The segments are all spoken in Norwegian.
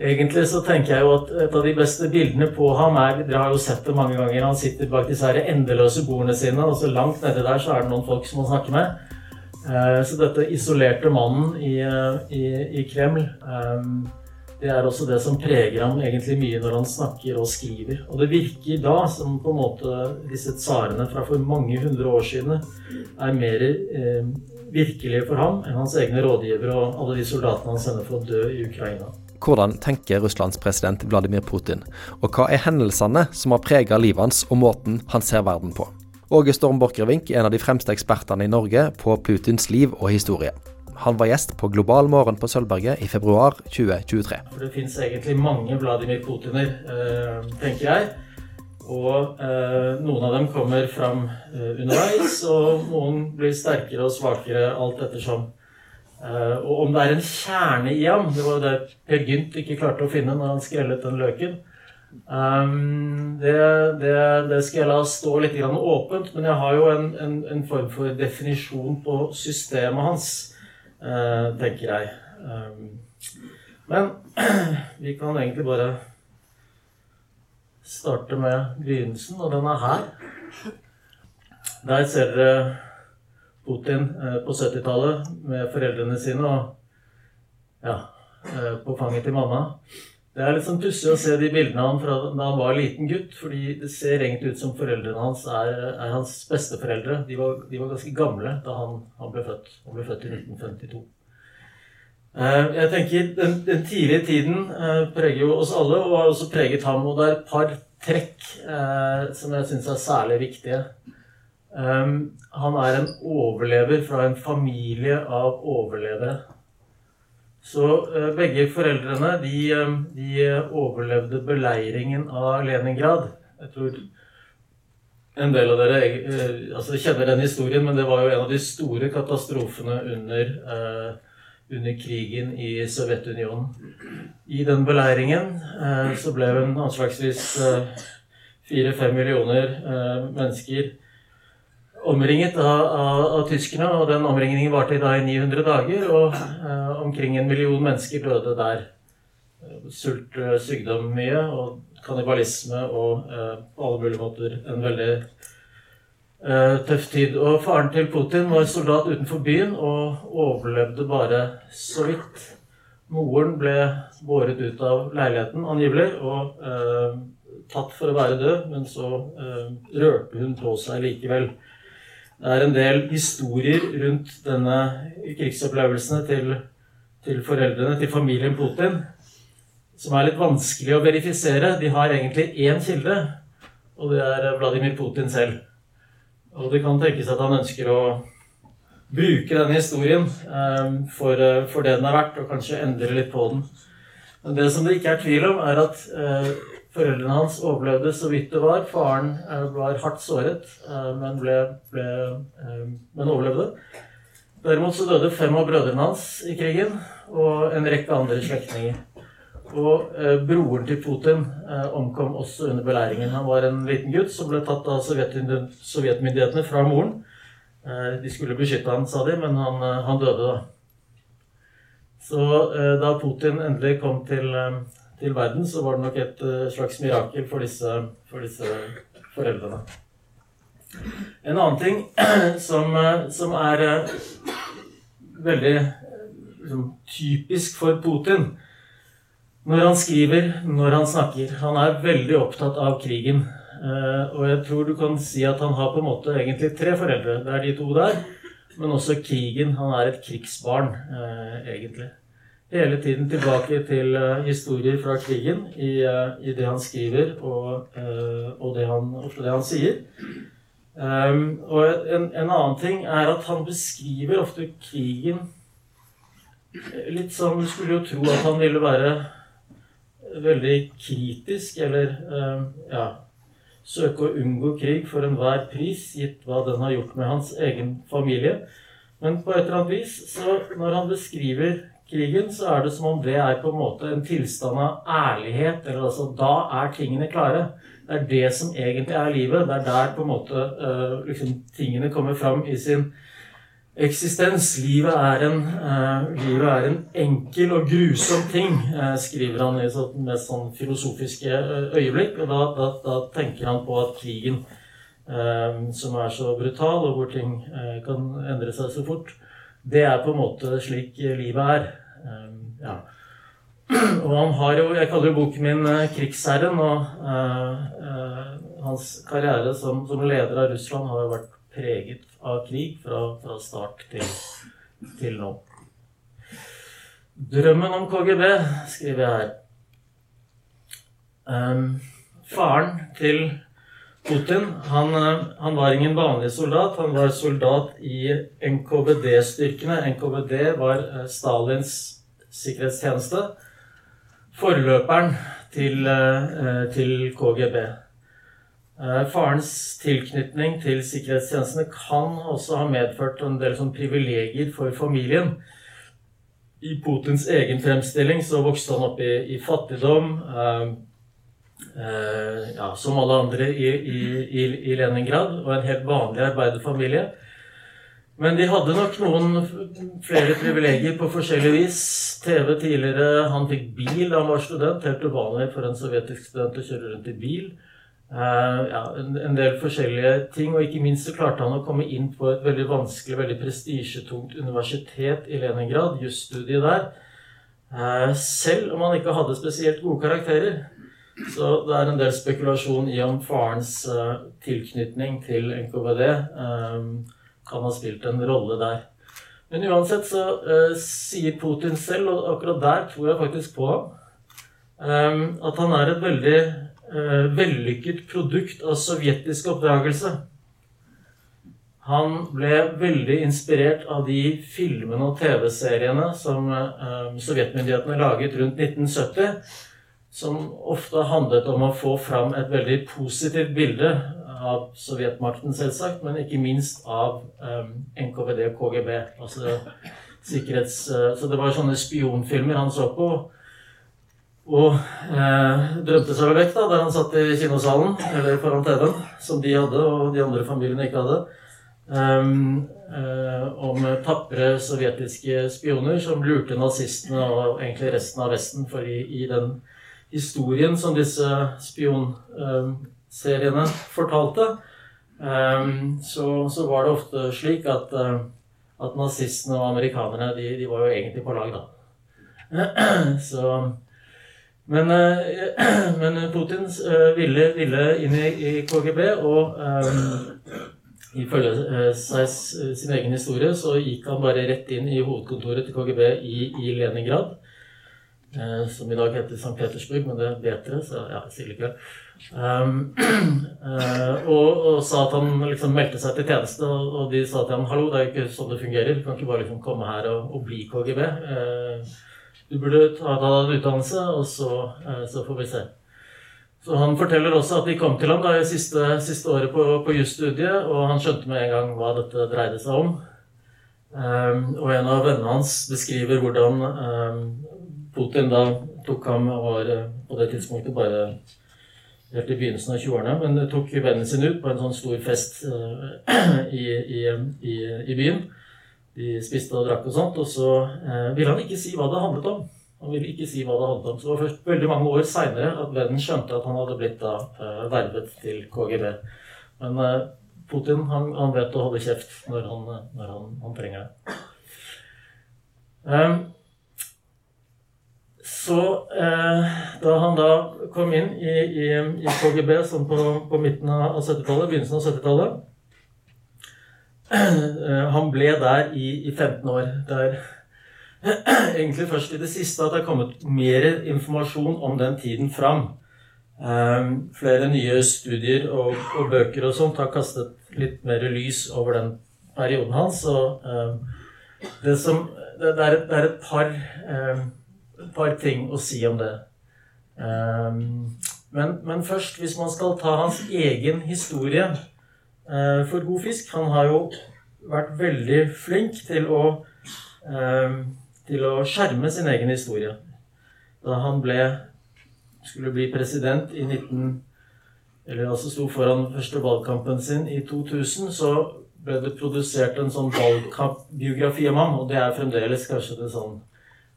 Egentlig så tenker jeg jo at et av de beste bildene på ham er Dere har jo sett det mange ganger. Han sitter bak disse her endeløse bordene sine, og så langt nedi der så er det noen folk som han snakker med. Eh, så dette isolerte mannen i, eh, i, i Kreml eh, det er også det som preger ham egentlig mye når han snakker og skriver. Og det virker da som på en måte disse tsarene fra for mange hundre år siden er mer virkelige for ham enn hans egne rådgivere og alle de soldatene han sender for å dø i Ukraina. Hvordan tenker Russlands president Vladimir Putin, og hva er hendelsene som har prega livet hans og måten han ser verden på? Åge Storm Borchgrevink er en av de fremste ekspertene i Norge på Putins liv og historie. Han var gjest på Global morgen på Sølvberget i februar 2023. For det fins egentlig mange Vladimir Putiner, eh, tenker jeg. Og eh, noen av dem kommer fram eh, underveis, og noen blir sterkere og svakere alt ettersom. Eh, og om det er en kjerne i ham Det var jo det Per Gynt ikke klarte å finne når han skrellet den løken. Um, det, det, det, skal jeg la stå litt åpent, men jeg har jo en, en, en form for definisjon på systemet hans. Eh, tenker jeg. Eh, men vi kan egentlig bare starte med begynnelsen, og den er her. Der ser dere Putin eh, på 70-tallet med foreldrene sine og ja, på fanget til mamma. Det er litt sånn pussig å se de bildene av ham fra da han var liten gutt. fordi det ser egentlig ut som foreldrene hans er, er hans besteforeldre. De var, de var, ganske gamle da han, han, ble født. Han ble født i 1952. Eh, jeg tenker Den, den tidlige tiden eh, preger jo oss alle, og har også preget ham. Og det er et par trekk eh, som jeg syns er særlig viktige. Han er en overlever fra en familie av overlevere. Så uh, begge foreldrene de, uh, de, overlevde beleiringen av Leningrad. Jeg tror en del av dere uh, altså kjenner den historien, men det var jo en av de store katastrofene under, under krigen i Sovjetunionen. I den beleiringen så ble hun anslagsvis fire-fem millioner mennesker omringet av, av, av, tyskerne, og den omringningen varte da i 900 dager. Og eh, omkring en million mennesker døde der. Sult, eh, sykdom mye, og kannibalisme og eh, på alle mulige måter en veldig eh, tøff tid. Og faren til Putin var soldat utenfor byen og overlevde bare så vidt. Moren ble båret ut av leiligheten, angivelig, og eh, tatt for å være død, men så eh, rørte hun på seg likevel. Det er en del historier rundt denne krigsopplevelsene til, til foreldrene, til familien Putin, som er litt vanskelig å verifisere. De har egentlig én kilde, og det er Vladimir Putin selv. Og det kan tenkes at han ønsker å bruke denne historien eh, for, for, det den er verdt, og kanskje endre litt på den. Men det som det ikke er tvil om, er at eh, Foreldrene hans overlevde så vidt det var. Faren eh, var hardt såret, eh, men, ble, ble, eh, men overlevde. Derimot så døde fem av brødrene hans i krigen, og en rekke andre slektninger. Og broren til Putin omkom også under belæringen. Han var en liten gutt som ble tatt av sovjetmyndighetene fra moren. De skulle beskytte han, sa de, men han, han døde da. Så da Putin endelig kom til til verden, så var det nok et uh, slags mirakel for disse, for disse, foreldrene. En annen ting som, uh, som er uh, veldig liksom, typisk for Putin når han skriver, når han snakker Han er veldig opptatt av krigen. og jeg tror du kan si at han har på en måte egentlig tre foreldre. Det er de to der, men også krigen. Han er et krigsbarn, egentlig hele tiden tilbake til uh, historier fra krigen i, uh, i, det han skriver, og, uh, og det han, ofte det han sier. Um, og en, en, annen ting er at han beskriver ofte krigen litt sånn Du skulle jo tro at han ville være veldig kritisk, eller ja Søke å unngå krig for enhver pris, gitt hva den har gjort med hans egen familie. Men på et eller annet vis, så når han beskriver krigen, så er det som om det er på en måte en tilstand av ærlighet. eller altså, Da er tingene klare. Det er det som egentlig er livet. Det er der på en måte uh, liksom, tingene kommer fram i sin eksistens. Livet er, en, uh, livet er en enkel og grusom ting, uh, skriver han i sånn, mest sånn filosofiske øyeblikk. Og da, da, da, tenker han på at krigen, som er så brutal, og hvor ting kan endre seg så fort, det er på en måte slik livet er. Ja. Og han har jo Jeg kaller jo boken min 'Krigsherren'. Og hans karriere som, som leder av Russland har jo vært preget av krig fra, fra start til, til, nå. Drømmen om KGB, skriver jeg her. Um, faren til Putin han, han, var ingen vanlig soldat. Han var soldat i NKVD-styrkene. NKVD var eh, Stalins sikkerhetstjeneste. Forløperen til, eh, til KGB. Eh, farens tilknytning til sikkerhetstjenestene kan også ha medført en del sånn privilegier for familien. I Putins egen fremstilling så vokste han opp i, i fattigdom. Eh, ja, som alle andre i, i, i, Leningrad, og en helt vanlig arbeiderfamilie. Men de hadde nok noen flere privilegier på forskjellig vis. TV tidligere, Han fikk bil da han var student. Helt uvanlig for en sovjetisk student å kjøre rundt i bil. Uh, ja, en, en, del forskjellige ting. Og ikke minst så klarte han å komme inn på et veldig vanskelig, veldig prestisjetungt universitet i Leningrad, jusstudiet der. Uh, selv om han ikke hadde spesielt gode karakterer. Så det er en del spekulasjon i om farens uh, tilknytning til NKVD kan ha spilt en rolle der. Men uansett så sier Putin selv, og akkurat der tror jeg faktisk på ham, at han er et veldig uh, vellykket produkt av sovjetisk oppdragelse. Han ble veldig inspirert av de filmene og TV-seriene som uh, sovjetmyndighetene laget rundt 1970, som ofte handlet om å få fram et veldig positivt bilde av sovjetmakten, selvsagt, men ikke minst av um, NKVD og KGB. Altså sikkerhets... Uh, så det var sånne spionfilmer han så på. Og eh, drømte seg vel vekk da, der han satt i kinosalen, eller foran TV-en, som de hadde, og de andre familiene ikke hadde. Um, eh, om tapre sovjetiske spioner som lurte nazistene og egentlig resten av Vesten. For i, i den historien som disse spion... um, fortalte, um, så, så, var det ofte slik at, uh, at nazistene og amerikanerne de, de, var jo egentlig på lag, da. så men, eh, men Putin eh, ville, ville, inn i KGB, og um, ifølge seg, sin egen historie så gikk han bare rett inn i hovedkontoret til KGB i, i Leningrad. Uh, som i dag heter St. Petersburg, men det vet dere, så ja, jeg sier ikke Um, uh, og, og, sa at han liksom meldte seg til tjeneste, og, og, de sa til ham hallo, det er jo ikke sånn det fungerer. Du kan ikke bare liksom komme her og, og bli KGB. Uh, du burde ta deg utdannelse, og så, eh, så, får vi se. Så Han forteller også at de kom til ham da i siste, siste året på, på jusstudiet, og han skjønte med en gang hva dette dreide seg om. Um, og en av vennene hans beskriver hvordan um, Putin da tok ham var eh, på det tidspunktet bare helt i begynnelsen av 20-årene, men tok vennen sin ut på en sånn stor fest uh, i, i, i, i byen. De spiste og drakk og sånt. Og så eh, ville han ikke si hva det handlet om. Han ville ikke si hva det handlet om. Så det var først veldig mange år seinere at vennen skjønte at han hadde blitt da eh, vervet til KGB. Men eh, Putin han, han, vet å holde kjeft når han, når han, han trenger det. Um, så eh, da han da kom inn i, i, i KGB sånn på, på midten av 70-tallet, begynnelsen av 70-tallet Eh, han ble der i, i 15 år. Det er egentlig først i det siste at det er kommet mer informasjon om den tiden fram. Um, flere nye studier og, og, bøker og sånt har kastet litt mer lys over den perioden hans. Og um, det, som, det, det, er, det, er, et par, par, ting å si om det. Men, men, først, hvis man skal ta hans egen historie Eh, for god fisk han har jo vært veldig flink til å, eh, til å skjerme sin egen historie. Da han ble, skulle bli president i 19... Eller altså sto foran første valgkampen sin i 2000, så ble det produsert en sånn valgkampbiografi om ham, og det er fremdeles kanskje det sånn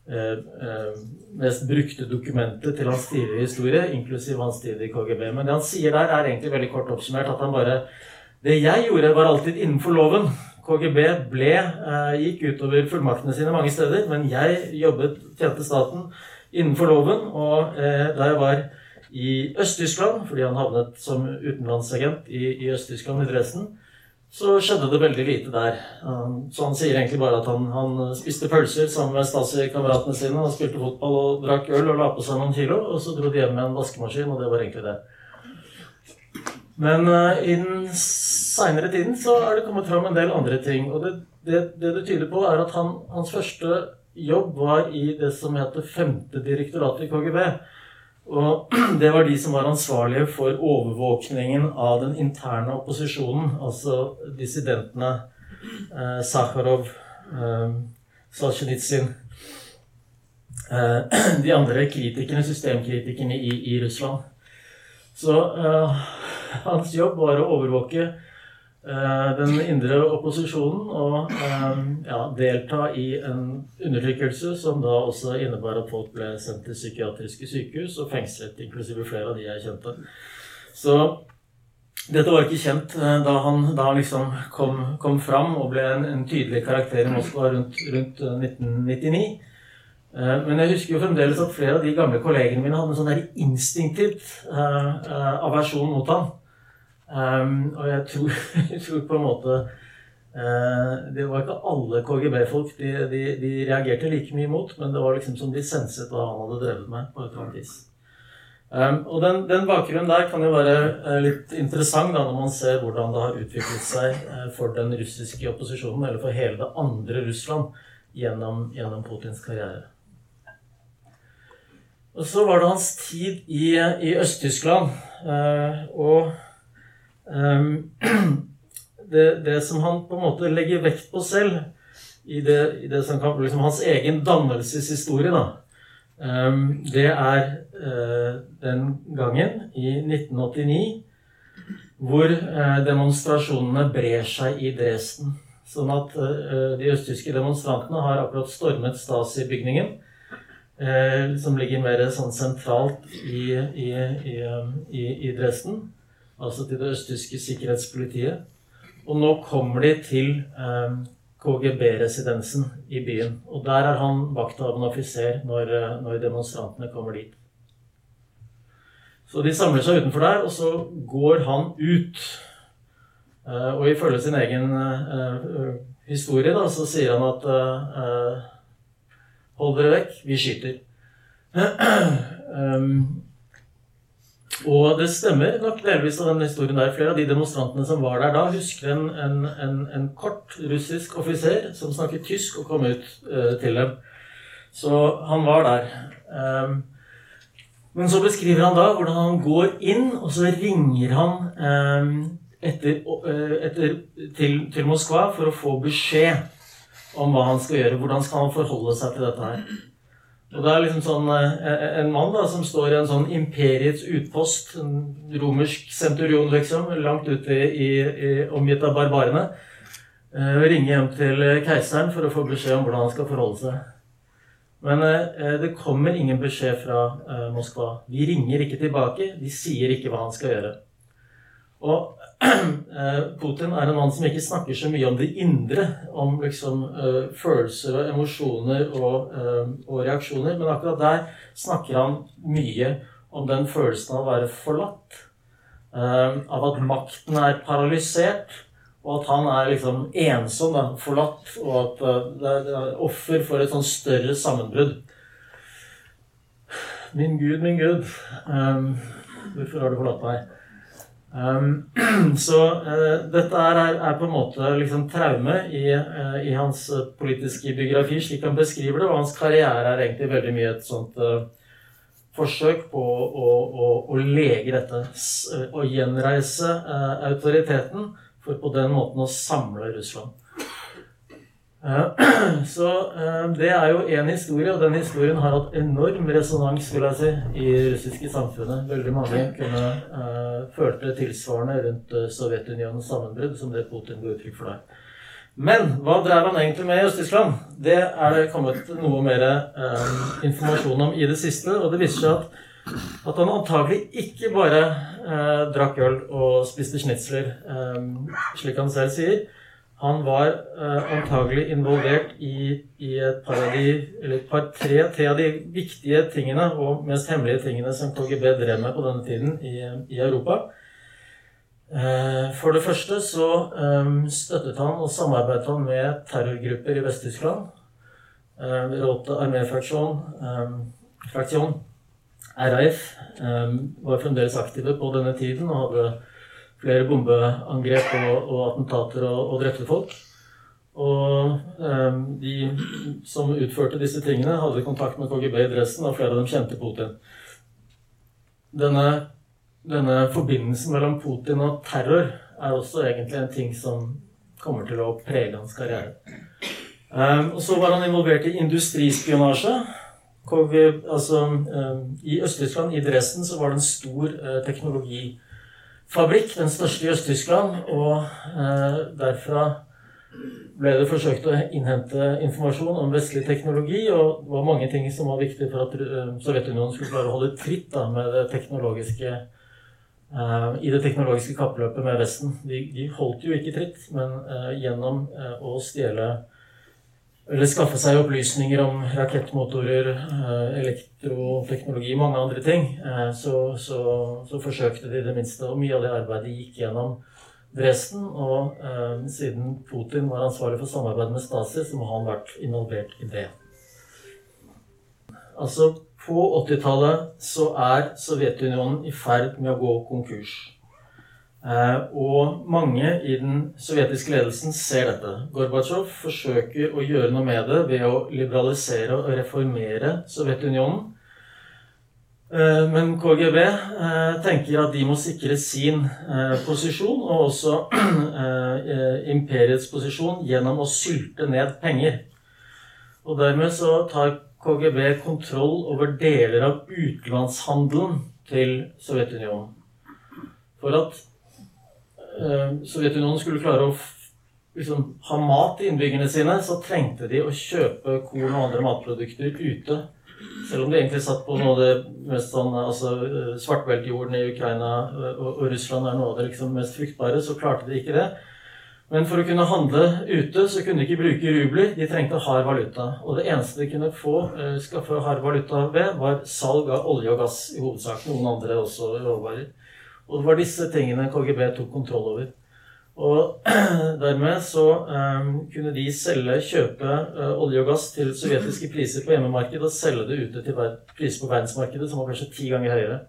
mest brukte dokumentet til hans tidligere historie, inklusiv hans tid i KGB. Men det han sier der, er egentlig veldig kort oppsummert at han bare Det jeg gjorde, var alltid innenfor loven. KGB ble, eh, gikk utover fullmaktene sine mange steder, men jeg jobbet, tjente staten innenfor loven. Og eh, da jeg var i Øst-Tyskland, fordi han havnet som utenlandsagent i, i Øst-Tyskland, i Dresden, så skjedde det veldig lite der. Så han sier egentlig bare at han, han spiste pølser sammen med Stasi-kameratene sine og spilte fotball og drakk øl og la på seg noen kilo, og så dro de hjem med en vaskemaskin, og det var egentlig det. Men uh, i den seinere tiden så er det kommet fram en del andre ting. Og det det, det, det tyder på, er at han, hans første jobb var i det som heter femte direktorat i KGB. Og det var de som var ansvarlige for overvåkningen av den interne opposisjonen, altså dissidentene eh, Sakharov, eh, Solzjenitsyn eh, De andre kritikerne, systemkritikerne i, i Russland. Så eh, hans jobb var å overvåke den indre opposisjonen og eh, ja, delta i en undertrykkelse som da også innebar at folk ble sendt til psykiatriske sykehus og fengslet, inklusive flere av de jeg kjente. Så dette var ikke kjent eh, da han, da han liksom kom, kom, fram og ble en, en, tydelig karakter i Moskva rundt, rundt 1999. Men jeg husker jo fremdeles at flere av de gamle kollegene mine hadde en sånn instinktivt aversjon mot ham. Um, og jeg tror, jeg tror, på en måte uh, Det var ikke alle KGB-folk de, de, de, reagerte like mye mot, men det var liksom som de senset hva han hadde drevet med. på et eller annet vis. Um, og den, den, bakgrunnen der kan jo være uh, litt interessant da, når man ser hvordan det har utviklet seg uh, for den russiske opposisjonen, eller for hele det andre Russland, gjennom, gjennom Putins karriere. Og så var det hans tid i, i Øst-Tyskland. og det, det, som han på en måte legger vekt på selv, i det, i det som kan liksom hans egen dannelseshistorie, da, ehm, det er eh, den gangen, i 1989, hvor eh, demonstrasjonene brer seg i Dresden. Sånn at uh, de østtyske demonstrantene har akkurat stormet Stasi-bygningen. Som ligger mer sånn sentralt i, i, i, i Dresden altså til det østtyske sikkerhetspolitiet. Og nå kommer de til eh, KGB-residensen i byen. Og der er han vakthavende offiser når, eh, når, demonstrantene kommer dit. Så de samler seg utenfor der, og så går han ut. Eh, og ifølge sin egen eh, historie da, så sier han at eh, Hold dere vekk, vi skyter. um, Og det stemmer nok delvis av den historien der. Flere av de demonstrantene som var der da, husker en, en, en, en kort russisk offiser som snakket tysk, og kom ut uh, til dem. Så han var der. Um, men så beskriver han da hvordan han går inn, og så ringer han um, etter, uh, etter, til, til Moskva for å få beskjed om hva han skal gjøre. Hvordan skal han forholde seg til dette her. Og det er liksom sånn eh, En mann da, som står i en sånn imperiets utpost, en romersk senturion, liksom, langt ute i, i, omgitt av barbarene, eh, ringer hjem til keiseren for å få beskjed om hvordan han skal forholde seg. Men eh, det kommer ingen beskjed fra eh, Moskva. De ringer ikke tilbake. De sier ikke hva han skal gjøre. Og Eh, Putin er en mann som ikke snakker så mye om det indre, om liksom uh, følelser og emosjoner og, uh, og, reaksjoner, men akkurat der snakker han mye om den følelsen av å være forlatt. Uh, av at makten er paralysert, og at han er liksom ensom, da, forlatt, og at det er, er offer for et sånn større sammenbrudd. Min Gud, min Gud, hvorfor har du forlatt meg? Um, så uh, dette er, er, på en måte liksom traume i, uh, i, hans eh, politiske biografi, slik han beskriver det. Og hans karriere er egentlig veldig mye et sånt forsøk på å, å, å lege dette. Å gjenreise autoriteten for på den måten å samle Russland. Så det er jo én historie, og den historien har hatt enorm resonans vil jeg si, i det russiske samfunnet. Veldig mange kunne uh, følte tilsvarende rundt Sovjetunionens sammenbrudd, som det Putin ga uttrykk for der. Men hva drev han egentlig med i Øst-Tyskland? Det er det kommet noe mer uh, informasjon om i det siste. Og det viser seg at, at han antagelig ikke bare eh, drakk øl og spiste schnitzler, eh, slik han selv sier. Han var eh, antagelig involvert i, i, et par av de eller et par, tre, tre av de viktige tingene og mest hemmelige tingene som KGB drev med på denne tiden i, i Europa. Eh, for det første så ehm, støttet han og samarbeidet han med terrorgrupper i Vest-Tyskland. Eh, Råte arméfraksjon, ehm, fraksjon, RAF, ehm, var fremdeles aktive på denne tiden og hadde flere bombeangrep og, og attentater og, og, drepte folk. Og de som utførte disse tingene, hadde kontakt med KGB i Dresden, og flere av dem kjente Putin. Denne denne forbindelsen mellom Putin og terror er også egentlig en ting som kommer til å prege hans karriere. Um, og så var han involvert i industrispionasje. Altså, um, I Øst-Tyskland, i Dresden, så var det en stor uh, teknologifabrikk. Den største i Øst-Tyskland. Og uh, derfra ble det forsøkt å innhente informasjon om vestlig teknologi. Og det var mange ting som var viktig for at uh, Sovjetunionen skulle klare å holde tritt da, med det teknologiske Eh, i det teknologiske kappløpet med Vesten. De, de holdt jo ikke tritt, men uh, gjennom uh, å stjele eller skaffe seg opplysninger om rakettmotorer, elektroteknologi, mange andre ting, så, så, så, forsøkte de det minste. Og mye av det arbeidet gikk gjennom Dresden. Og siden Putin var ansvarlig for samarbeidet med Stasi, så må han ha vært involvert i det. Altså på 80-tallet så er Sovjetunionen i ferd med å gå konkurs. Eh, og mange i den sovjetiske ledelsen ser dette. Gorbatsjov forsøker å gjøre noe med det ved å liberalisere og reformere Sovjetunionen. Eh, men KGB eh, tenker at de må sikre sin posisjon, og også imperiets posisjon, gjennom å sylte ned penger. Og dermed så tar KGB kontroll over deler av utenlandshandelen til Sovjetunionen. For at Sovjetunionen skulle klare å liksom, ha mat til innbyggerne sine, så trengte de å kjøpe korn og andre matprodukter ute. Selv om de egentlig satt på noe av det mest sånn, altså eh, Svartbeltjorden i Ukraina eh, og, og Russland er noe av det liksom mest fruktbare, så klarte de ikke det. Men for å kunne handle ute så kunne de ikke bruke rubler. De trengte hard valuta. Og det eneste de kunne få skaffe hard valuta ved, var salg av olje og gass i hovedsak. Noen andre også råvarer. Og det var disse tingene KGB tok kontroll over. Og dermed så um, kunne de selge, kjøpe uh, olje og gass til sovjetiske priser på hjemmemarkedet og selge det ute til priser på verdensmarkedet som var kanskje ti ganger høyere.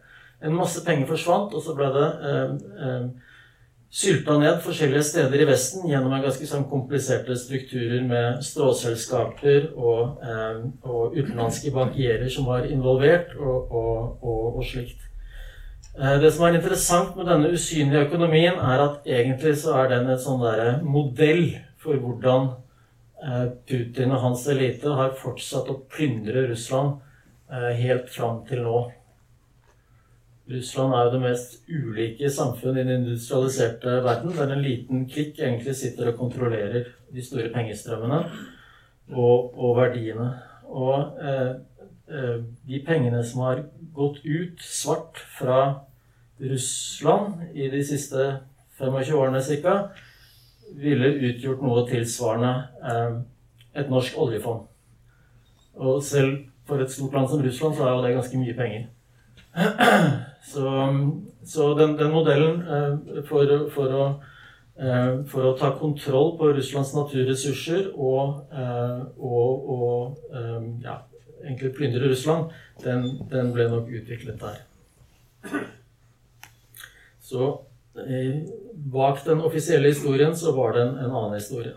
En masse penger forsvant, og så ble det um, um, sylta ned forskjellige steder i Vesten gjennom en ganske sånn kompliserte strukturer med stråselskaper og, eh, og utenlandske bankierer som var involvert, og, og, og slikt. Eh, det som er interessant med denne usynlige økonomien, er at egentlig så er den en sånn der modell for hvordan eh, Putin og hans elite har fortsatt å plyndre Russland eh, helt fram til nå. Russland er jo det mest ulike samfunn i den industrialiserte verden, der en liten klikk egentlig sitter og kontrollerer de store pengestrømmene og, og verdiene. Og eh, eh, de pengene som har gått ut svart fra Russland i de siste 25 årene ca., ville utgjort noe tilsvarende eh, et norsk oljefond. Og selv for et stort land som Russland så er jo det ganske mye penger. Så, så den, den, modellen eh, for, for, å, eh, for, å, ta kontroll på Russlands naturressurser og, og, og ja, egentlig plyndre Russland, den, den, ble nok utviklet der. Så bak den offisielle historien så var det en, en annen historie.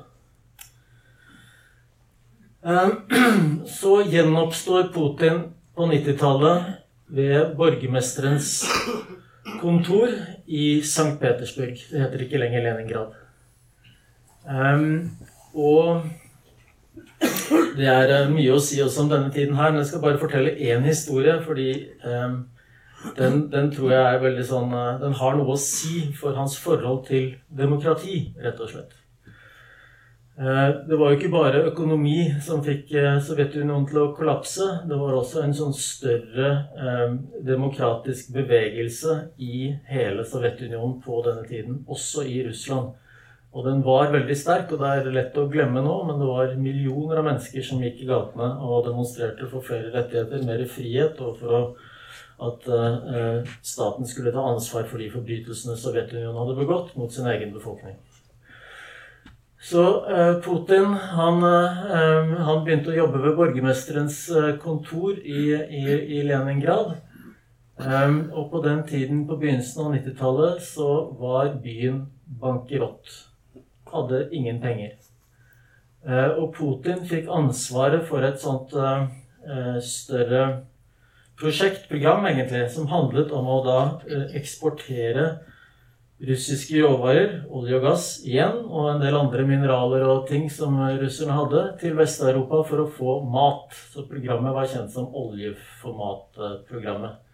Så gjenoppstår Putin på 90-tallet ved borgermesterens kontor i St. Petersburg. Det heter ikke lenger Leningrad. Um, og det er eh, mye å si også om denne tiden her, men jeg skal bare fortelle én historie, fordi eh, den, den, tror jeg er veldig sånn eh, Den har noe å si for hans forhold til demokrati, rett og slett. Eh, det var jo ikke bare økonomi som fikk eh, Sovjetunionen til å kollapse. Det var også en sånn større demokratisk bevegelse i hele Sovjetunionen på denne tiden, også i Russland. Og den var veldig sterk, og det er lett å glemme nå, men det var millioner av mennesker som gikk i gatene og demonstrerte for flere rettigheter, mer frihet, og for å, at uh, staten skulle ta ansvar for de forbrytelsene Sovjetunionen hadde begått mot sin egen befolkning. Så uh, Putin han, uh, han, begynte å jobbe ved borgermesterens kontor i, i, i Leningrad. og på den tiden, på begynnelsen av 90-tallet, så var byen bankerott. Hadde ingen penger. og Putin fikk ansvaret for et sånt større prosjekt, program egentlig, som handlet om å da eksportere russiske råvarer, olje og gass igjen, og en del andre mineraler og ting som russerne hadde, til Vest-Europa for å få mat. Så programmet var kjent som oljeformatprogrammet.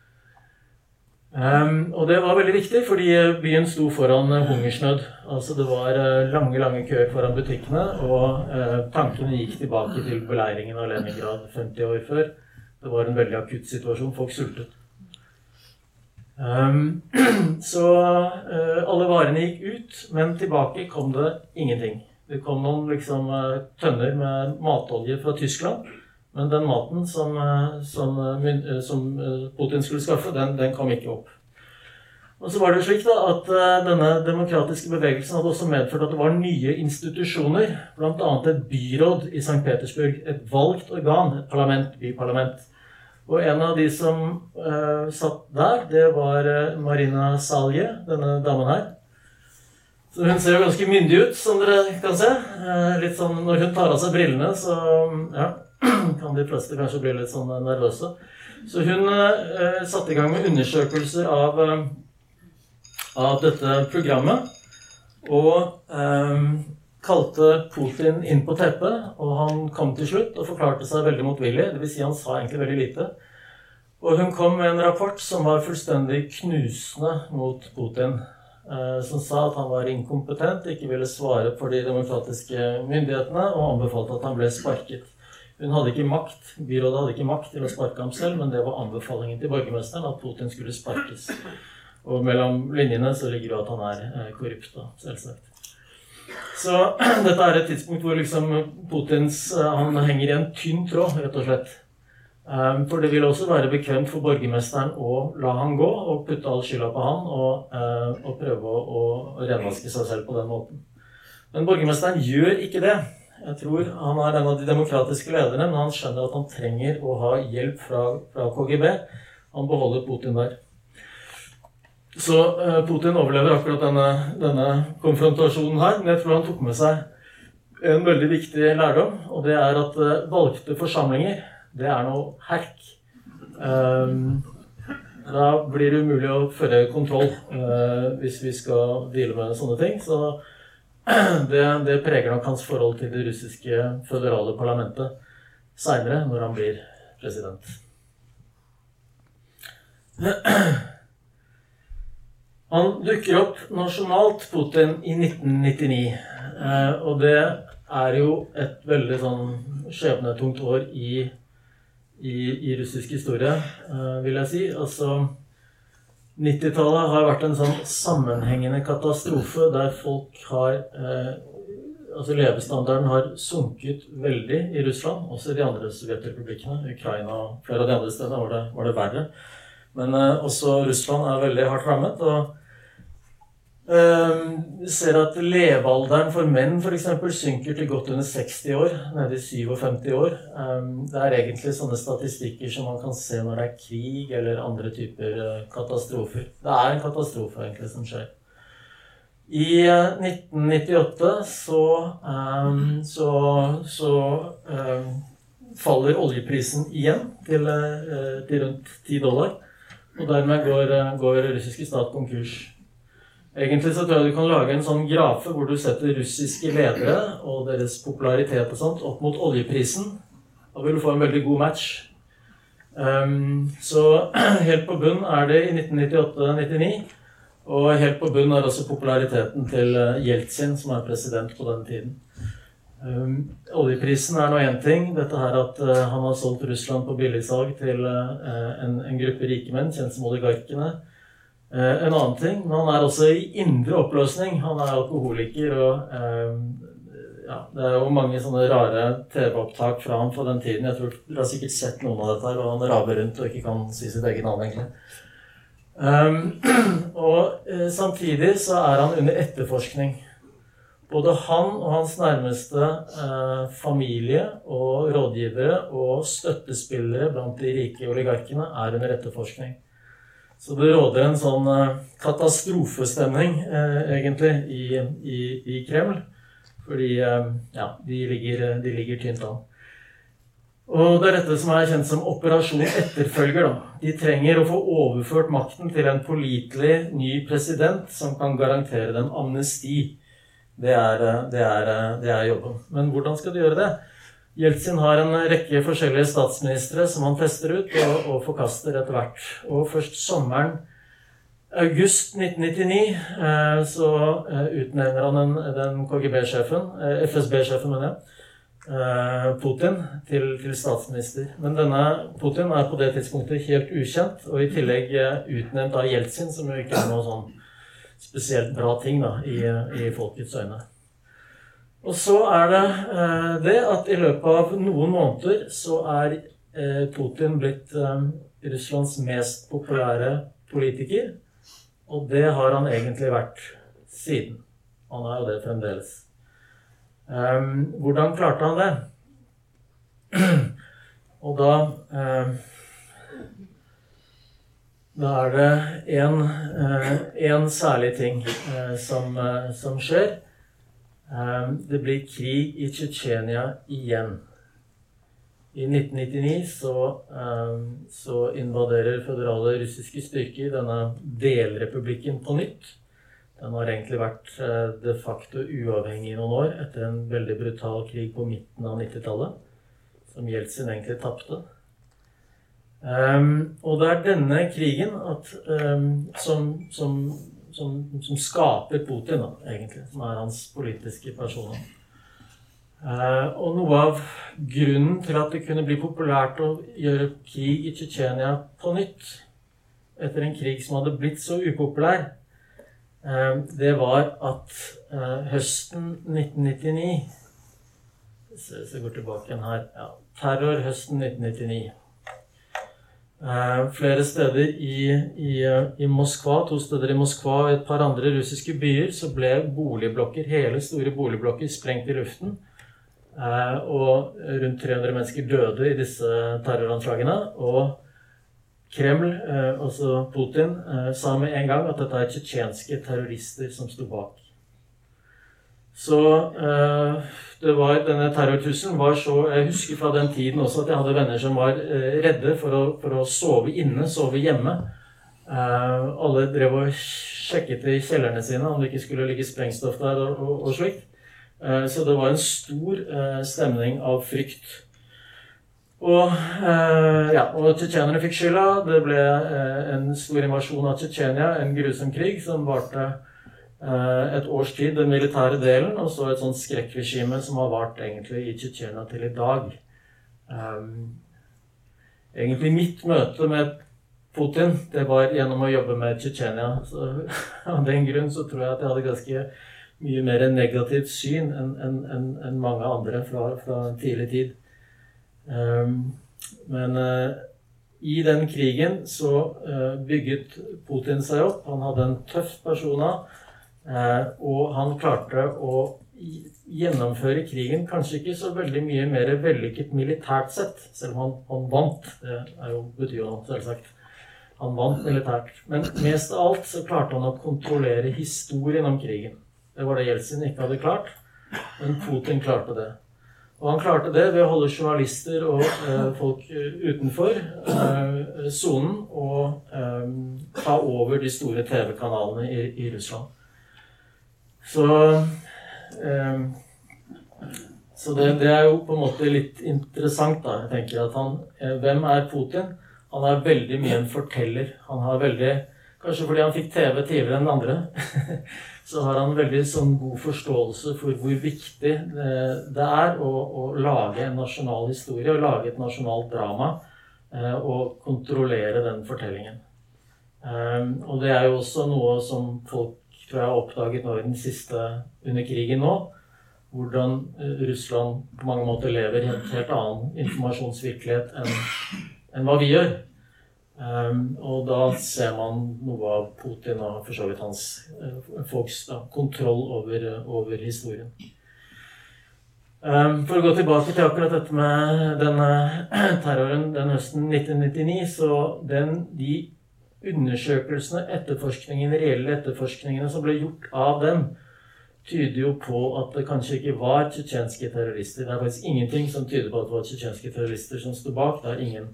Um, og det var veldig viktig, fordi byen sto foran hungersnød. Altså det var lange lange køer foran butikkene, og uh, tankene gikk tilbake til beleiringen av Leningrad 50 år før. Det var en veldig akutt situasjon. Folk sultet. Um, så uh, alle varene gikk ut, men tilbake kom det ingenting. Det kom noen liksom, uh, tønner med matolje fra Tyskland. Men den maten som, uh, som, som Putin skulle skaffe, den, den, kom ikke opp. Og så var det slik da, at Denne demokratiske bevegelsen hadde også medført at det var nye institusjoner. Bl.a. et byråd i St. Petersburg. Et valgt organ. Et parlament, byparlament og en av de som uh, satt der, det var uh, Marina Salje, denne damen her. Så hun ser jo ganske myndig ut, som dere kan se. Uh, litt sånn, Når hun tar av seg brillene, så ja, kan de fleste kanskje bli litt sånn nervøse. Så hun satte i gang med undersøkelser av, av dette programmet. Og kalte Putin inn på teppet, og han kom til slutt og forklarte seg veldig motvillig. Dvs. Si han sa egentlig veldig lite. Og hun kom med en rapport som var fullstendig knusende mot Putin. Eh, som sa at han var inkompetent, ikke ville svare for de demokratiske myndighetene, og anbefalte at han ble sparket. Hun hadde ikke makt, Byrådet hadde ikke makt til å sparke ham selv, men det var anbefalingen til borgermesteren at Putin skulle sparkes. Og mellom linjene så ligger det at han er eh, korrupt, da, selvsagt. Så dette er et tidspunkt hvor liksom Putins eh, Han henger i en tynn tråd, rett og slett. Ehm, for det vil også være bekvemt for borgermesteren å la han gå og putte all skylda på han og, eh, og prøve å, å renvaske seg selv på den måten. Men borgermesteren gjør ikke det. Jeg tror Han er en av de demokratiske lederne, men han skjønner at han trenger å ha hjelp fra, fra KGB. Han beholder Putin der. Så eh, Putin overlever akkurat denne, denne, konfrontasjonen her. Men jeg tror han tok med seg en veldig viktig lærdom. Og det er at eh, valgte forsamlinger, det er noe herk. Um, da blir det umulig å føre kontroll hvis vi skal deale med sånne ting. Så det, det, preger nok hans forhold til det russiske føderale parlamentet seinere, når han blir president. Han dukker opp nasjonalt, Putin, i 1999. Eh, og det er jo et veldig sånn skjebnetungt år i, i, i russisk historie, eh, vil jeg si. Altså 90-tallet har vært en sånn sammenhengende katastrofe der folk har eh, Altså levestandarden har sunket veldig i Russland, også i de andre sovjetrepublikkene. Ukraina og flere av de andre stedene var det, var det verre. Men eh, også Russland er veldig hardt rammet. og vi ser at levealderen for menn for eksempel, synker til godt under 60 år. Nede i 57 år. Ehm, det er egentlig sånne statistikker som man kan se når det er krig eller andre typer eh, katastrofer. Det er en katastrofe egentlig som skjer. I 1998 eh, så, um, så, så um, faller oljeprisen igjen til, uh, til rundt 10 dollar. Og dermed går, går russiske stat konkurs. Egentlig så tror jeg du kan lage en sånn grafe hvor du setter russiske ledere og deres popularitet og sånt opp mot oljeprisen. Da vil du få en veldig god match. Um, så helt på bunn er det i 1998-99. Og helt på bunn er også populariteten til eh, Jeltsin, som er president på den tiden. Um, oljeprisen er nå én ting. Dette her at uh, han har solgt Russland på billigsalg til uh, en, en, gruppe rike menn, kjent som oligarkene. Uh, en annen ting, han er også i indre oppløsning. Han er alkoholiker og ja, Det er jo mange sånne rare TV-opptak fra ham fra den tiden. Jeg tror Dere har sikkert sett noen av dette her, og han raver rundt og ikke kan si sitt eget navn, egentlig. Um, og eh, samtidig så er han under etterforskning. Både han og hans nærmeste eh, familie og rådgivere og støttespillere blant de rike oligarkene er under etterforskning. Så det råder en sånn eh, katastrofestemning, eh, egentlig, i, i, i Kreml. Fordi eh, ja, de ligger, de ligger tynt an. Og det er dette som er kjent som operasjon etterfølger. Da. De trenger å få overført makten til en pålitelig ny president som kan garantere dem amnesti. Det er, det, er, det er, jobben. Men hvordan skal de gjøre det? Jeltsin har en rekke forskjellige statsministre som han tester ut og, og forkaster etter hvert. Og først sommeren august 1999 eh, så eh, utnevner han den, den KGB-sjefen, eh, FSB-sjefen, mener jeg, Putin, til, til, statsminister. Men denne Putin er på det tidspunktet helt ukjent, og i tillegg utnevnt av Jeltsin, som jo ikke er noe sånn spesielt bra ting da, i, i folkets øyne. Og så er det det at i løpet av noen måneder så er Putin blitt Russlands mest populære politiker. Og det har han egentlig vært siden. Han er jo det fremdeles. Um, hvordan klarte han det? Og da um, Da er det én uh, særlig ting uh, som, uh, som, skjer. Um, det blir krig i Tsjetsjenia igjen. I 1999 så, um, så, invaderer føderale russiske styrker denne delrepublikken på nytt. Den har egentlig vært uh, de facto uavhengig i noen år etter en veldig brutal krig på midten av 90-tallet, som Jeltsin egentlig tapte. Um, og det er denne krigen at, som, som, som, som, skaper Putin, da, egentlig. Som er hans politiske personer. Uh, og noe av grunnen til at det kunne bli populært å gjøre krig i Tsjetsjenia på nytt, etter en krig som hadde blitt så upopulær, uh, det var at uh, høsten 1999 Hvis jeg går tilbake igjen her ja, Terror høsten 1999. flere steder i, i, i, Moskva, to steder i Moskva og et par andre russiske byer, så ble boligblokker, hele store boligblokker sprengt i luften. Eh, og rundt 300 mennesker døde i disse terroranslagene. Og Kreml, eh, altså Putin, eh, sa med en gang at dette er tsjetsjenske terrorister som sto bak. Så det var, denne terrortrusselen var så Jeg husker fra den tiden også at jeg hadde venner som var redde for å, for å sove inne, sove hjemme. alle drev og sjekket i kjellerne sine om det ikke skulle ligge sprengstoff der og, og, og slikt. Eh, så det var en stor eh, stemning av frykt. Og, eh, ja, og tsjetsjenerne fikk skylda. Det ble en stor invasjon av Tsjetsjenia, en grusom krig som varte et års tid, den militære delen, og så et sånt skrekkregime som har vart egentlig i Tsjetsjenia til i dag. Egentlig mitt møte med Putin det var gjennom å jobbe med Tsjetsjenia. Av den grunn så tror jeg at jeg hadde ganske mye mer negativt syn enn en, en, en mange andre fra, fra tidlig tid. Um, men uh, i den krigen så uh, bygget Putin seg opp. Han hadde en tøff persona, og han klarte å gjennomføre krigen kanskje ikke så veldig mye mer vellykket militært sett, selv om han, han vant. Det er jo, betyr jo selvsagt. Han vant militært. Men mest av alt så klarte han å kontrollere historien om krigen. Det var det Jeltsin ikke hadde klart. Men Putin klarte det. Og han klarte det ved å holde journalister og eh, folk eh, utenfor eh, sonen eh, og ta over de store TV-kanalene i, i, Russland. Så eh, Så det, det, er jo på en måte litt interessant, da. Jeg tenker at han eh, Hvem er Putin? Han er veldig mye en forteller. Han har veldig Kanskje fordi han fikk TV tidligere enn andre. så har han veldig sånn god forståelse for hvor viktig det er å, å lage en nasjonal historie og lage et nasjonalt drama eh, og kontrollere den fortellingen. Um, og det er jo også noe som folk tror jeg har oppdaget nå i den siste under krigen nå. Hvordan eh, Russland på mange måter lever i en helt annen informasjonsvirkelighet enn, enn hva vi gjør. Um, og da ser man noe av Putin og for så vidt hans uh, folks da, kontroll over, over historien. Um, for å gå tilbake til akkurat dette med denne terroren den høsten 1999, så den, de undersøkelsene, etterforskningen, reelle etterforskningene som ble gjort av dem, tyder jo på at det kanskje ikke var tsjetsjenske terrorister. Det er faktisk ingenting som tyder på at det var tsjetsjenske terrorister som sto bak. Det er ingen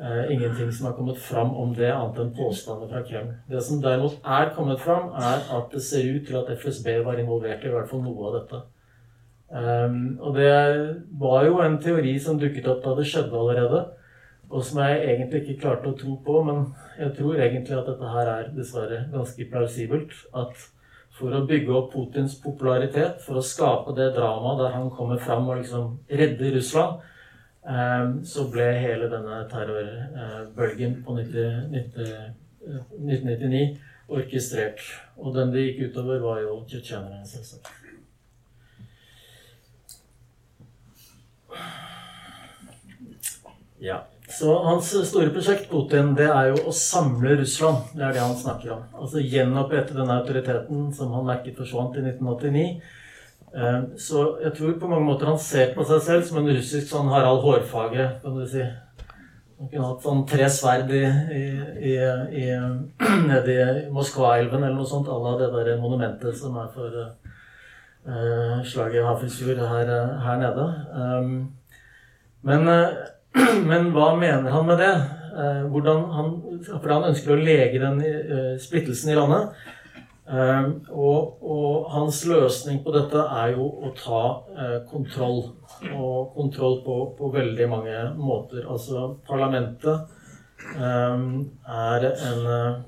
Uh, ingenting som har kommet fram om det, annet enn påstander fra Kreml. Det som derimot er kommet fram, er at det ser ut til at FSB var involvert i hvert fall noe av dette. Um, og det var jo en teori som dukket opp da det skjedde allerede, og som jeg egentlig ikke klarte å tro på, men jeg tror egentlig at dette her er dessverre ganske plausibelt. At for å bygge opp Putins popularitet, for å skape det dramaet der han kommer fram og liksom redder Russland, Ehm, så ble hele denne terrorbølgen på 1999 eh, orkestrert. Og den det gikk utover, var jo tsjetsjenerne, selvsagt. Ja. Så hans store prosjekt, Putin, det er jo å samle Russland. Det er det han snakker om. Altså gjenopprette den autoriteten som han merket forsvant i 1989 Eh, så jeg tror på mange måter han ser på seg selv som en russisk sånn Harald Hårfagre, kan du si. Han kunne hatt sånn tre sverd i, i, i, nede i Moskva-elven eller noe sånt, à la det der monumentet som er for uh, slaget i Hafrsfjord her, her, nede. Um, men, uh, men, hva mener han med det? Hvordan han, for han ønsker å lege den splittelsen i landet. Ehm, og, og, hans løsning på dette er jo å ta eh, kontroll. Og kontroll på, på, veldig mange måter. Altså, parlamentet er en eh,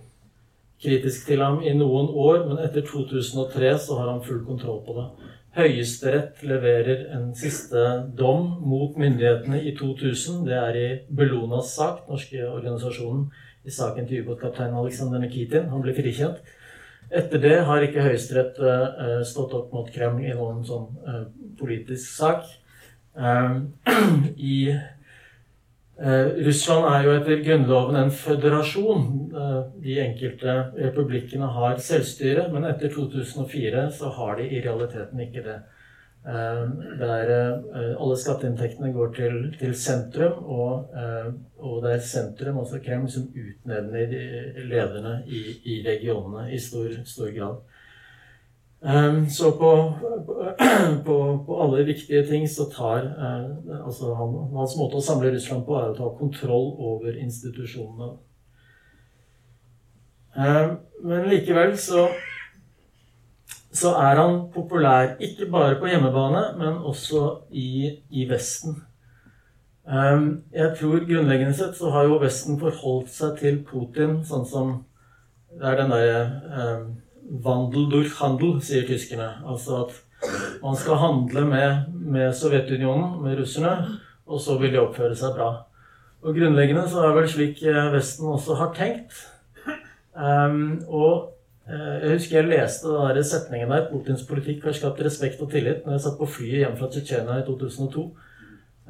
kritisk til ham i noen år, men etter 2003 så har han full kontroll på det. Høyesterett leverer en siste dom mot myndighetene i 2000. Det er i Bellonas sak, norske organisasjonen, i saken til ubåtkaptein Aleksander Nikitin. Han ble frikjent. Etter det har ikke Høyesterett uh, stått opp mot Kreml i noen sånn uh, politisk sak. Um, I Russland er jo etter grunnloven en føderasjon. de enkelte republikkene har selvstyre, men etter 2004 så har de i realiteten ikke det. Eh, der eh, alle skatteinntektene går til, til sentrum, og, eh, og, det er sentrum, altså Kreml, som utnevner lederne i, i regionene i stor, stor grad. Så på, på, på, alle viktige ting så tar altså han, Hans måte å samle Russland på er å ta kontroll over institusjonene. Men likevel så så er han populær ikke bare på hjemmebane, men også i, i Vesten. Um, jeg tror grunnleggende sett så har jo Vesten forholdt seg til Putin sånn som Det er den derre Wandel durch Handel, sier tyskerne. Altså at man skal handle med, med Sovjetunionen, med russerne, og så vil de oppføre seg bra. Og grunnleggende så er vel slik eh, Vesten også har tenkt. Um, og Eh, jeg husker jeg leste den setningen der. Putins politikk har skapt respekt og tillit når jeg satt på flyet hjem fra Tsjetsjenia i 2002.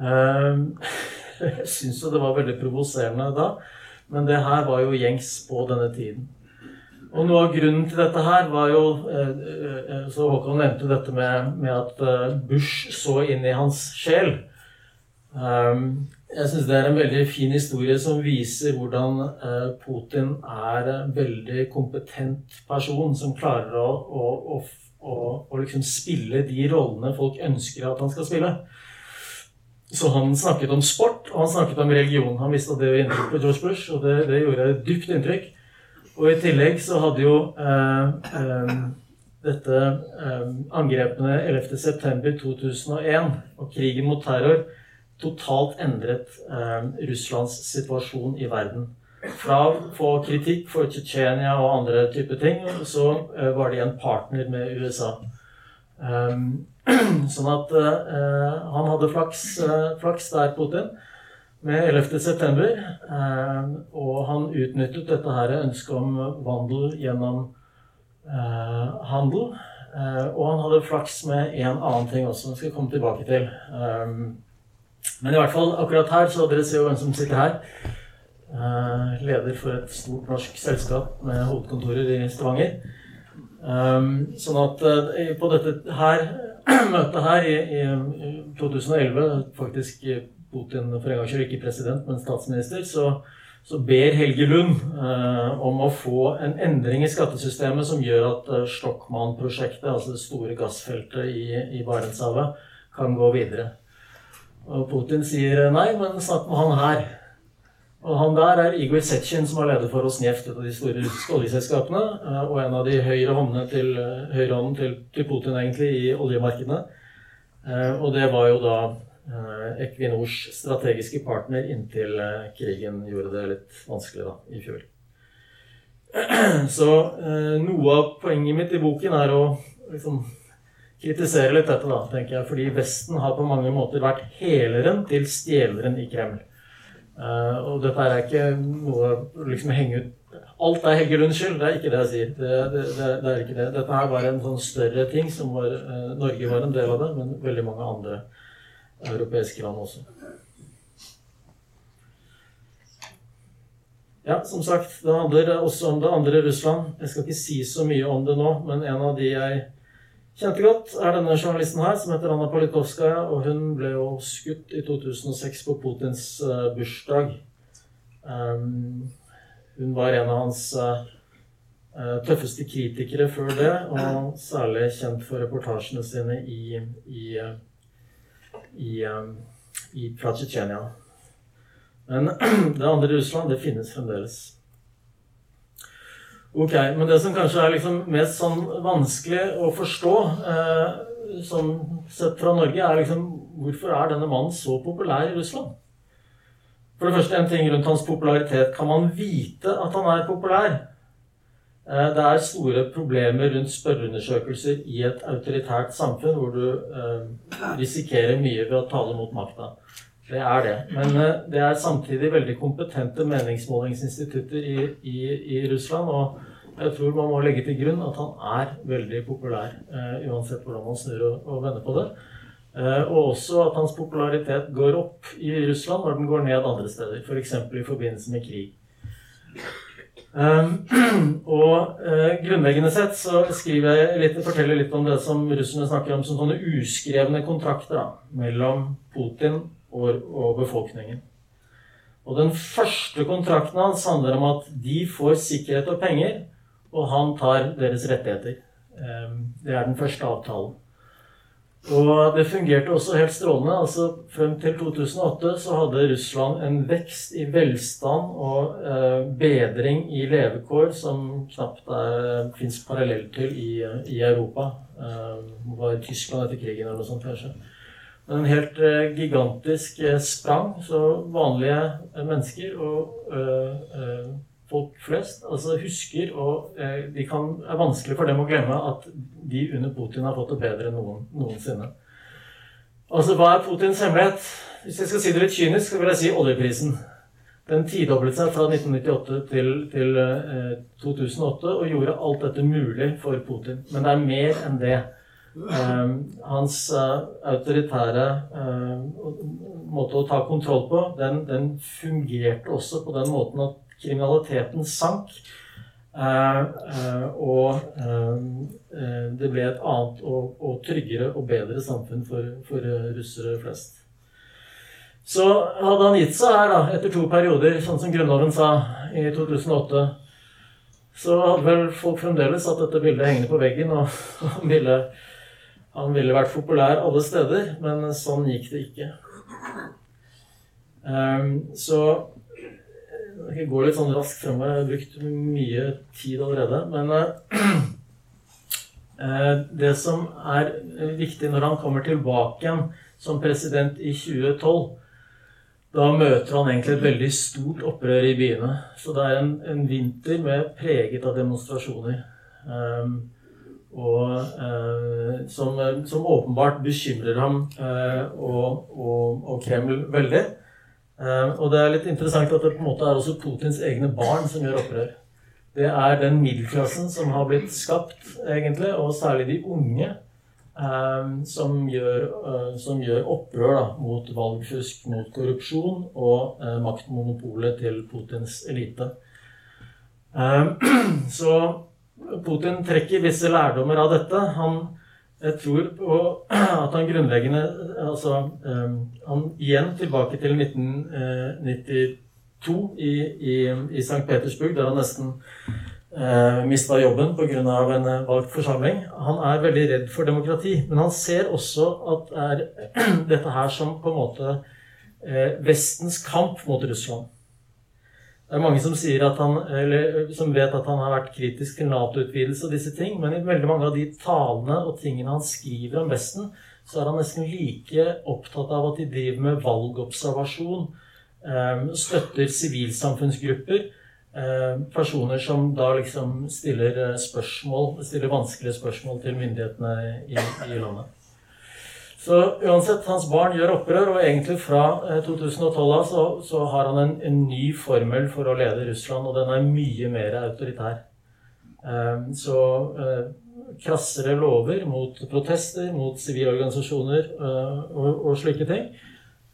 Um, jeg syns jo det var veldig provoserende da, men det her var jo gjengs på denne tiden. Og noe av grunnen til dette her var jo eh, Så Håkon nevnte dette med, med at Bush så inn i hans sjel. Jeg syns det er en veldig fin historie som viser hvordan eh, Putin er en veldig kompetent person som klarer å, å, å, å liksom spille de rollene folk ønsker at han skal spille. Så han snakket om sport, og han snakket om religion. Han visste at det gjorde inntrykk på George Bush, og det, det gjorde dypt inntrykk. Og i tillegg så hadde jo eh, eh, dette eh, angrepene 11.9.2001 og krigen mot terror totalt endret eh, Russlands situasjon i verden. Fra å få kritikk for Tsjetsjenia og andre typer ting, så eh, var de en partner med USA. Sånn at uh, han hadde flaks, uh, flaks der, Putin, med 11.9. Eh, og han utnyttet dette her ønsket om vandel gjennom handel. og han hadde flaks med en annen ting også, som jeg skal komme tilbake til. Um, men i hvert fall akkurat her, så dere ser jo hvem som sitter her. leder for et stort norsk selskap med hovedkontorer i Stavanger. Um, sånn at på dette her, møtet her i, i, 2011, faktisk Putin for en gangs skyld ikke president, men statsminister, så, så ber Helge Lund eh, om å få en endring i skattesystemet som gjør at eh, Stockmann-prosjektet, altså det store gassfeltet i, i Barentshavet, kan gå videre. Og Putin sier nei, men snakk med han her. Og han der er Igor Sechin, som er leder for Rosneft, et av de store russiske oljeselskapene. Eh, og en av de høyre håndene til, eh, høyre hånden til, til, Putin, egentlig, i oljemarkedene. Eh, og det var jo da Equinors strategiske partner inntil krigen gjorde det litt vanskelig da, i fjor. Så noe av poenget mitt i boken er å liksom, kritisere litt dette, da, tenker jeg. Fordi Vesten har på mange måter vært heleren til stjeleren i Kreml. Og dette er ikke noe liksom henge ut Alt er Helge skyld. Det er ikke det jeg sier. Det, det, det, det, er ikke det. Dette her var en sånn større ting som var Norge var en del av det, men veldig mange andre europeiske land også. Ja, som sagt, det handler også om det andre Russland. Jeg skal ikke si så mye om det nå, men en av de jeg kjente godt, er denne journalisten her, som heter Anna Politkovskaja. Og hun ble jo skutt i 2006 på Putins uh, bursdag. Um, hun var en av hans uh, tøffeste kritikere før det, og særlig kjent for reportasjene sine i, i, i, um, i fra Tsjetsjenia. Men det andre Russland, det finnes fremdeles. Ok, Men det som kanskje er liksom mest sånn vanskelig å forstå, eh, sånn sett fra Norge, er liksom hvorfor er denne mannen så populær i Russland? For det første en ting rundt hans popularitet. Kan man vite at han er populær? Eh, det er store problemer rundt spørreundersøkelser i et autoritært samfunn hvor du eh, risikerer mye ved å tale mot makta. Det er det. Men eh, det er samtidig veldig kompetente meningsmålingsinstitutter i, i, i, Russland. Og jeg tror man må legge til grunn at han er veldig populær, uansett hvordan man snur og, og vender på det. Og også at hans popularitet går opp i Russland når den går ned andre steder. F.eks. I forbindelse med krig. Um, og uh, grunnleggende sett så skriver jeg litt, forteller litt om det som russerne snakker om som sånne uskrevne kontrakter da, mellom Putin og, og befolkningen. Og den første kontrakten hans handler om at de får sikkerhet og penger, og han tar deres rettigheter. Ehm, det er den første avtalen. Og det fungerte også helt strålende. altså Frem til 2008 så hadde Russland en vekst i velstand og eh, bedring i levekår som knapt fins parallell til i, i Europa. Eh, var Tyskland etter krigen eller noe sånt, kanskje. En helt eh, gigantisk uh, sprang. Så vanlige mennesker og folk flest altså husker og det kan, er vanskelig for dem å glemme at de under Putin har fått det bedre enn noen, noensinne. Altså, Hva er Putins hemmelighet? Hvis jeg skal si det litt kynisk, så vil jeg si oljeprisen. Den tidoblet seg fra 1998 til, til 2008 og gjorde alt dette mulig for Putin. Men det er mer enn det. Eh, hans eh, autoritære eh, måte å ta kontroll på, den, den, fungerte også på den måten at kriminaliteten sank. Eh, og det ble et annet og, og tryggere og bedre samfunn for, for russere flest. Så hadde han gitt seg her da, etter to perioder, sånn som Grunnloven sa i 2008, så hadde vel folk fremdeles hatt dette bildet hengende på veggen og, og ville han ville vært populær alle steder, men sånn gikk det ikke. Um, så jeg går litt sånn raskt fram. Jeg har brukt mye tid allerede. Men eh, Det som er viktig når han kommer tilbake igjen som president i 2012, da møter han egentlig et veldig stort opprør i byene. Så det er en, en vinter med preget av demonstrasjoner. Um, og uh, som, som, åpenbart bekymrer ham uh, og, og, og, Kreml veldig. Uh, og det er litt interessant at det på en måte er også Putins egne barn som gjør opprør. Det er den middelklassen som har blitt skapt, egentlig, og særlig de unge Ehm, som gjør, eh, som gjør opprør da, mot valgfusk, mot korrupsjon og uh, maktmonopolet til Putins elite. Ehm, så Putin trekker visse lærdommer av dette. Han jeg tror på at han grunnleggende altså, um, Han igjen tilbake til 1992 i, i, i St. Petersburg, der han nesten eh, mista jobben pga. en eh, valgt forsamling. Han er veldig redd for demokrati. Men han ser også at det er dette her som på en måte eh, Vestens kamp mot Russland. Det er mange som, han, eller, som vet at han har vært kritisk til Nato-utvidelse og disse ting, men i veldig mange av de talene og tingene han skriver om Vesten, så er han nesten like opptatt av at de driver med valgobservasjon, eh, støtter sivilsamfunnsgrupper Eh, personer som da liksom stiller eh, spørsmål, stiller vanskelige spørsmål til myndighetene i, i landet. Så uansett, hans barn gjør opprør, og egentlig fra 2012 eh, av så, så, har han en, en, ny formel for å lede Russland, og den er mye mer autoritær. Så krassere lover mot protester, mot sivilorganisasjoner og, og slike ting.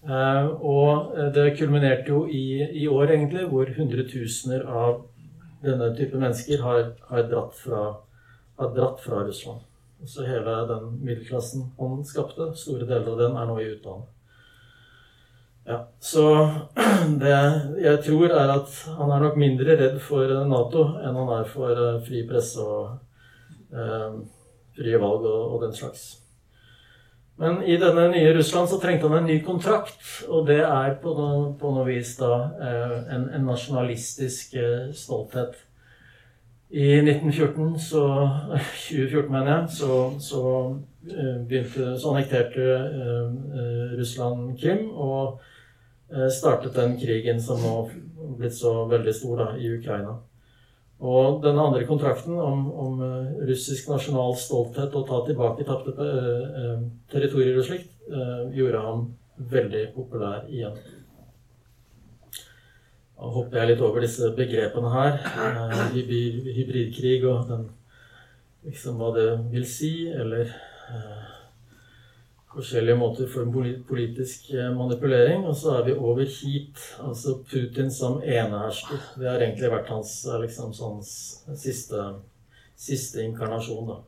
Eh, og det kulminerte jo i, i, år, egentlig, hvor hundretusener av denne type mennesker har, har, dratt, fra, har dratt fra Russland. Så hele den middelklassen han skapte, store deler av den, er nå i utlandet. Ja, så det jeg tror, er at han er nok mindre redd for Nato enn han er for eh, fri presse og eh, frie valg og, og den slags. Men i denne nye Russland så trengte han en ny kontrakt, og det er på noe, på noe vis da eh, en, en, nasjonalistisk eh, stolthet. I 1914, så 2014 mener jeg, så, så eh, begynte Så annekterte Russland Krim og startet den krigen som nå har blitt så veldig stor da, i Ukraina. Og den andre kontrakten om, om uh, russisk nasjonal stolthet og ta tilbake tapte uh, territorier og slikt, uh, gjorde ham veldig populær igjen. Nå hopper jeg litt over disse begrepene her. hybridkrig og den, liksom hva det vil si, eller forskjellige måter for politisk eh, manipulering. Og så er vi over hit. Altså Putin som enehersker. Det har egentlig vært hans eh, liksom, sånn, siste, siste, inkarnasjon. da.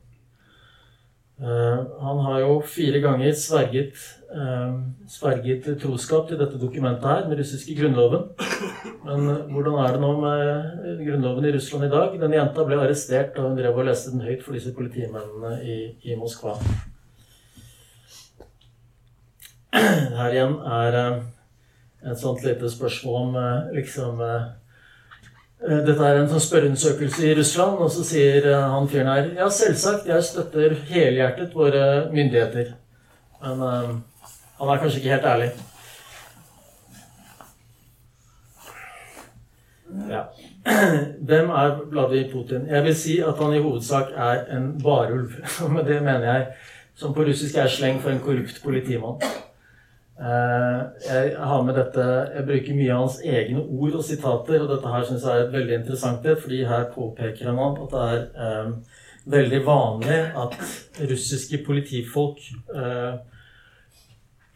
Uh, han har jo fire ganger sverget, uh, sverget troskap til dette dokumentet her, den russiske grunnloven. Men uh, hvordan er det nå med grunnloven i Russland i dag? Den jenta ble arrestert da hun drev og leste den høyt for disse politimennene i, i Moskva. her igjen er eh, et sånt lite spørsmål om eh, liksom eh, dette er en sånn spørreundersøkelse i Russland, og så sier han fyren her Ja, selvsagt, jeg støtter helhjertet våre myndigheter. Men uh, han er kanskje ikke helt ærlig. Ja. Hvem er Vladimir Putin? Jeg vil si at han i hovedsak er en varulv. Med det mener jeg, som på russisk er sleng for en korrupt politimann. Eh, jeg har med dette Jeg bruker mye av hans egne ord og sitater, og dette her syns jeg er veldig interessant fordi her påpeker han at det er eh, veldig vanlig at russiske politifolk eh,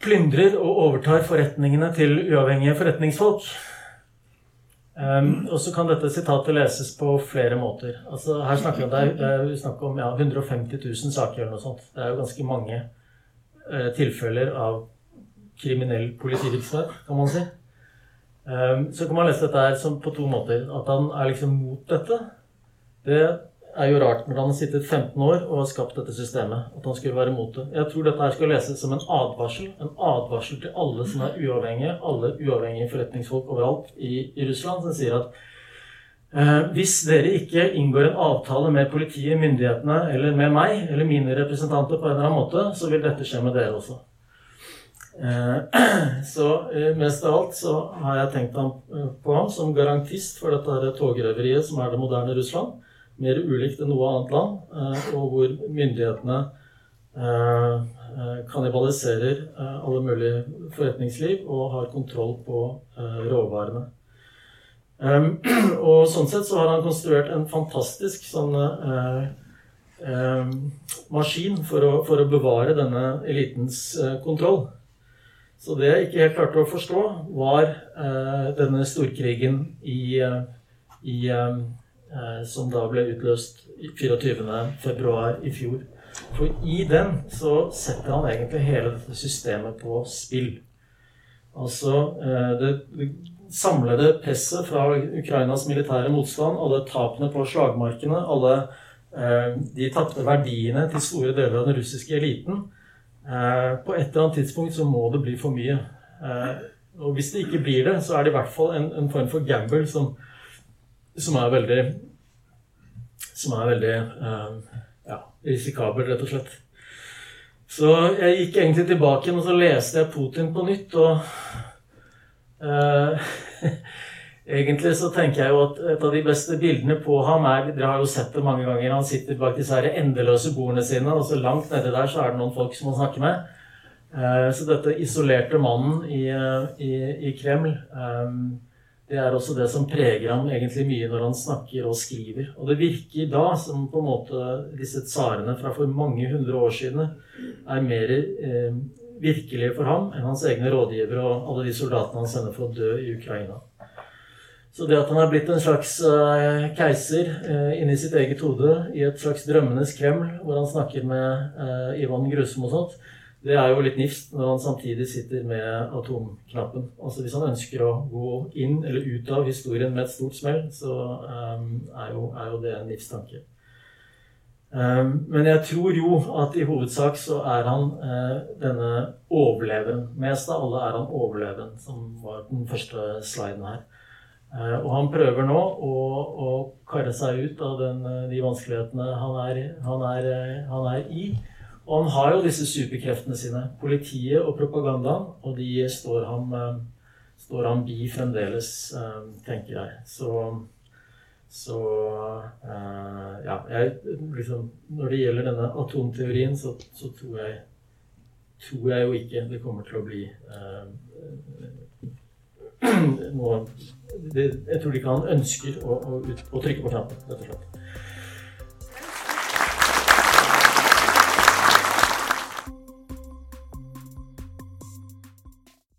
plyndrer og overtar forretningene til uavhengige forretningsfolk. Um, og så kan dette sitatet leses på flere måter. Altså, her snakker det er, snakk om ja, 150 000 saker eller noe sånt. Det er jo ganske mange eh, tilfeller av kriminell politivirksomhet, kan man si. Ehm, så kan man lese dette her på to måter. At han er liksom mot dette. Det er jo rart når han har sittet 15 år og har skapt dette systemet. At han skulle være mot det. Jeg tror dette her skal leses som en advarsel. En advarsel til alle som er uavhengige. Alle uavhengige forretningsfolk overalt i, i Russland som sier at Eh, hvis dere ikke inngår en avtale med politiet, myndighetene eller med meg eller mine representanter på en eller annen måte, så vil dette skje med dere også. Eh, så eh, mest av alt så har jeg tenkt på ham som garantist for dette togrøveriet som er det moderne Russland. Mer ulikt enn noe annet land, og hvor myndighetene kannibaliserer alle mulige forretningsliv og har kontroll på råvarene. Og sånn sett så har han konstruert en fantastisk sånn maskin for å, for å, bevare denne elitens kontroll. Så det jeg ikke helt klarte å forstå, var denne storkrigen i, i Som da ble utløst 24.2 i fjor. For i den så setter han egentlig hele dette systemet på spill. Altså det, det samlede presset fra Ukrainas militære motstand, alle tapene på slagmarkene, alle eh, de tapte verdiene til store deler av den russiske eliten eh, På et eller annet tidspunkt så må det bli for mye. Eh, og hvis det ikke blir det, så er det i hvert fall en, en form for gamble som, som er veldig Som er veldig eh, ja, risikabel, rett og slett. Så jeg gikk egentlig tilbake og så leste jeg Putin på nytt. og Uh, egentlig så tenker jeg jo at et av de beste bildene på ham er Dere har jo sett det mange ganger. Han sitter bak disse her endeløse bordene sine, og så langt nedi der så er det noen folk som han snakker med. Uh, så dette isolerte mannen i, i, i Kreml um, det er også det som preger ham egentlig mye når han snakker og skriver. Og det virker da som på en måte disse tsarene fra for mange hundre år siden er mer eh, virkelige for ham enn hans egne rådgivere og alle de soldatene han sender for å dø i Ukraina. Så det at han er blitt en slags uh, keiser uh, inni sitt eget hode, i et slags drømmenes Kreml, hvor han snakker med uh, Ivan Grusom og sånt, det er jo litt nifst når han samtidig sitter med atomknappen. Altså Hvis han ønsker å gå inn eller ut av historien med et stort smell, så um, er, jo, er, jo, det en nifst tanke. Um, men jeg tror jo at i hovedsak så er han uh, denne overleven. Mest av alle er han overleven, som var den første sliden her. Eh, og han prøver nå å, å karre seg ut av den, eh, de vanskelighetene han er, han, er, han er, i. Og han har jo disse superkreftene sine. Politiet og propagandaen. Og de står han, står han bi fremdeles, tenker jeg. Så så ja, jeg, liksom, Når det gjelder denne atomteorien, så, så tror, jeg, tror, jeg, jo ikke det kommer til å bli eh, noe det, Jeg tror ikke han ønsker å, å, å trykke på knappen, rett og slett.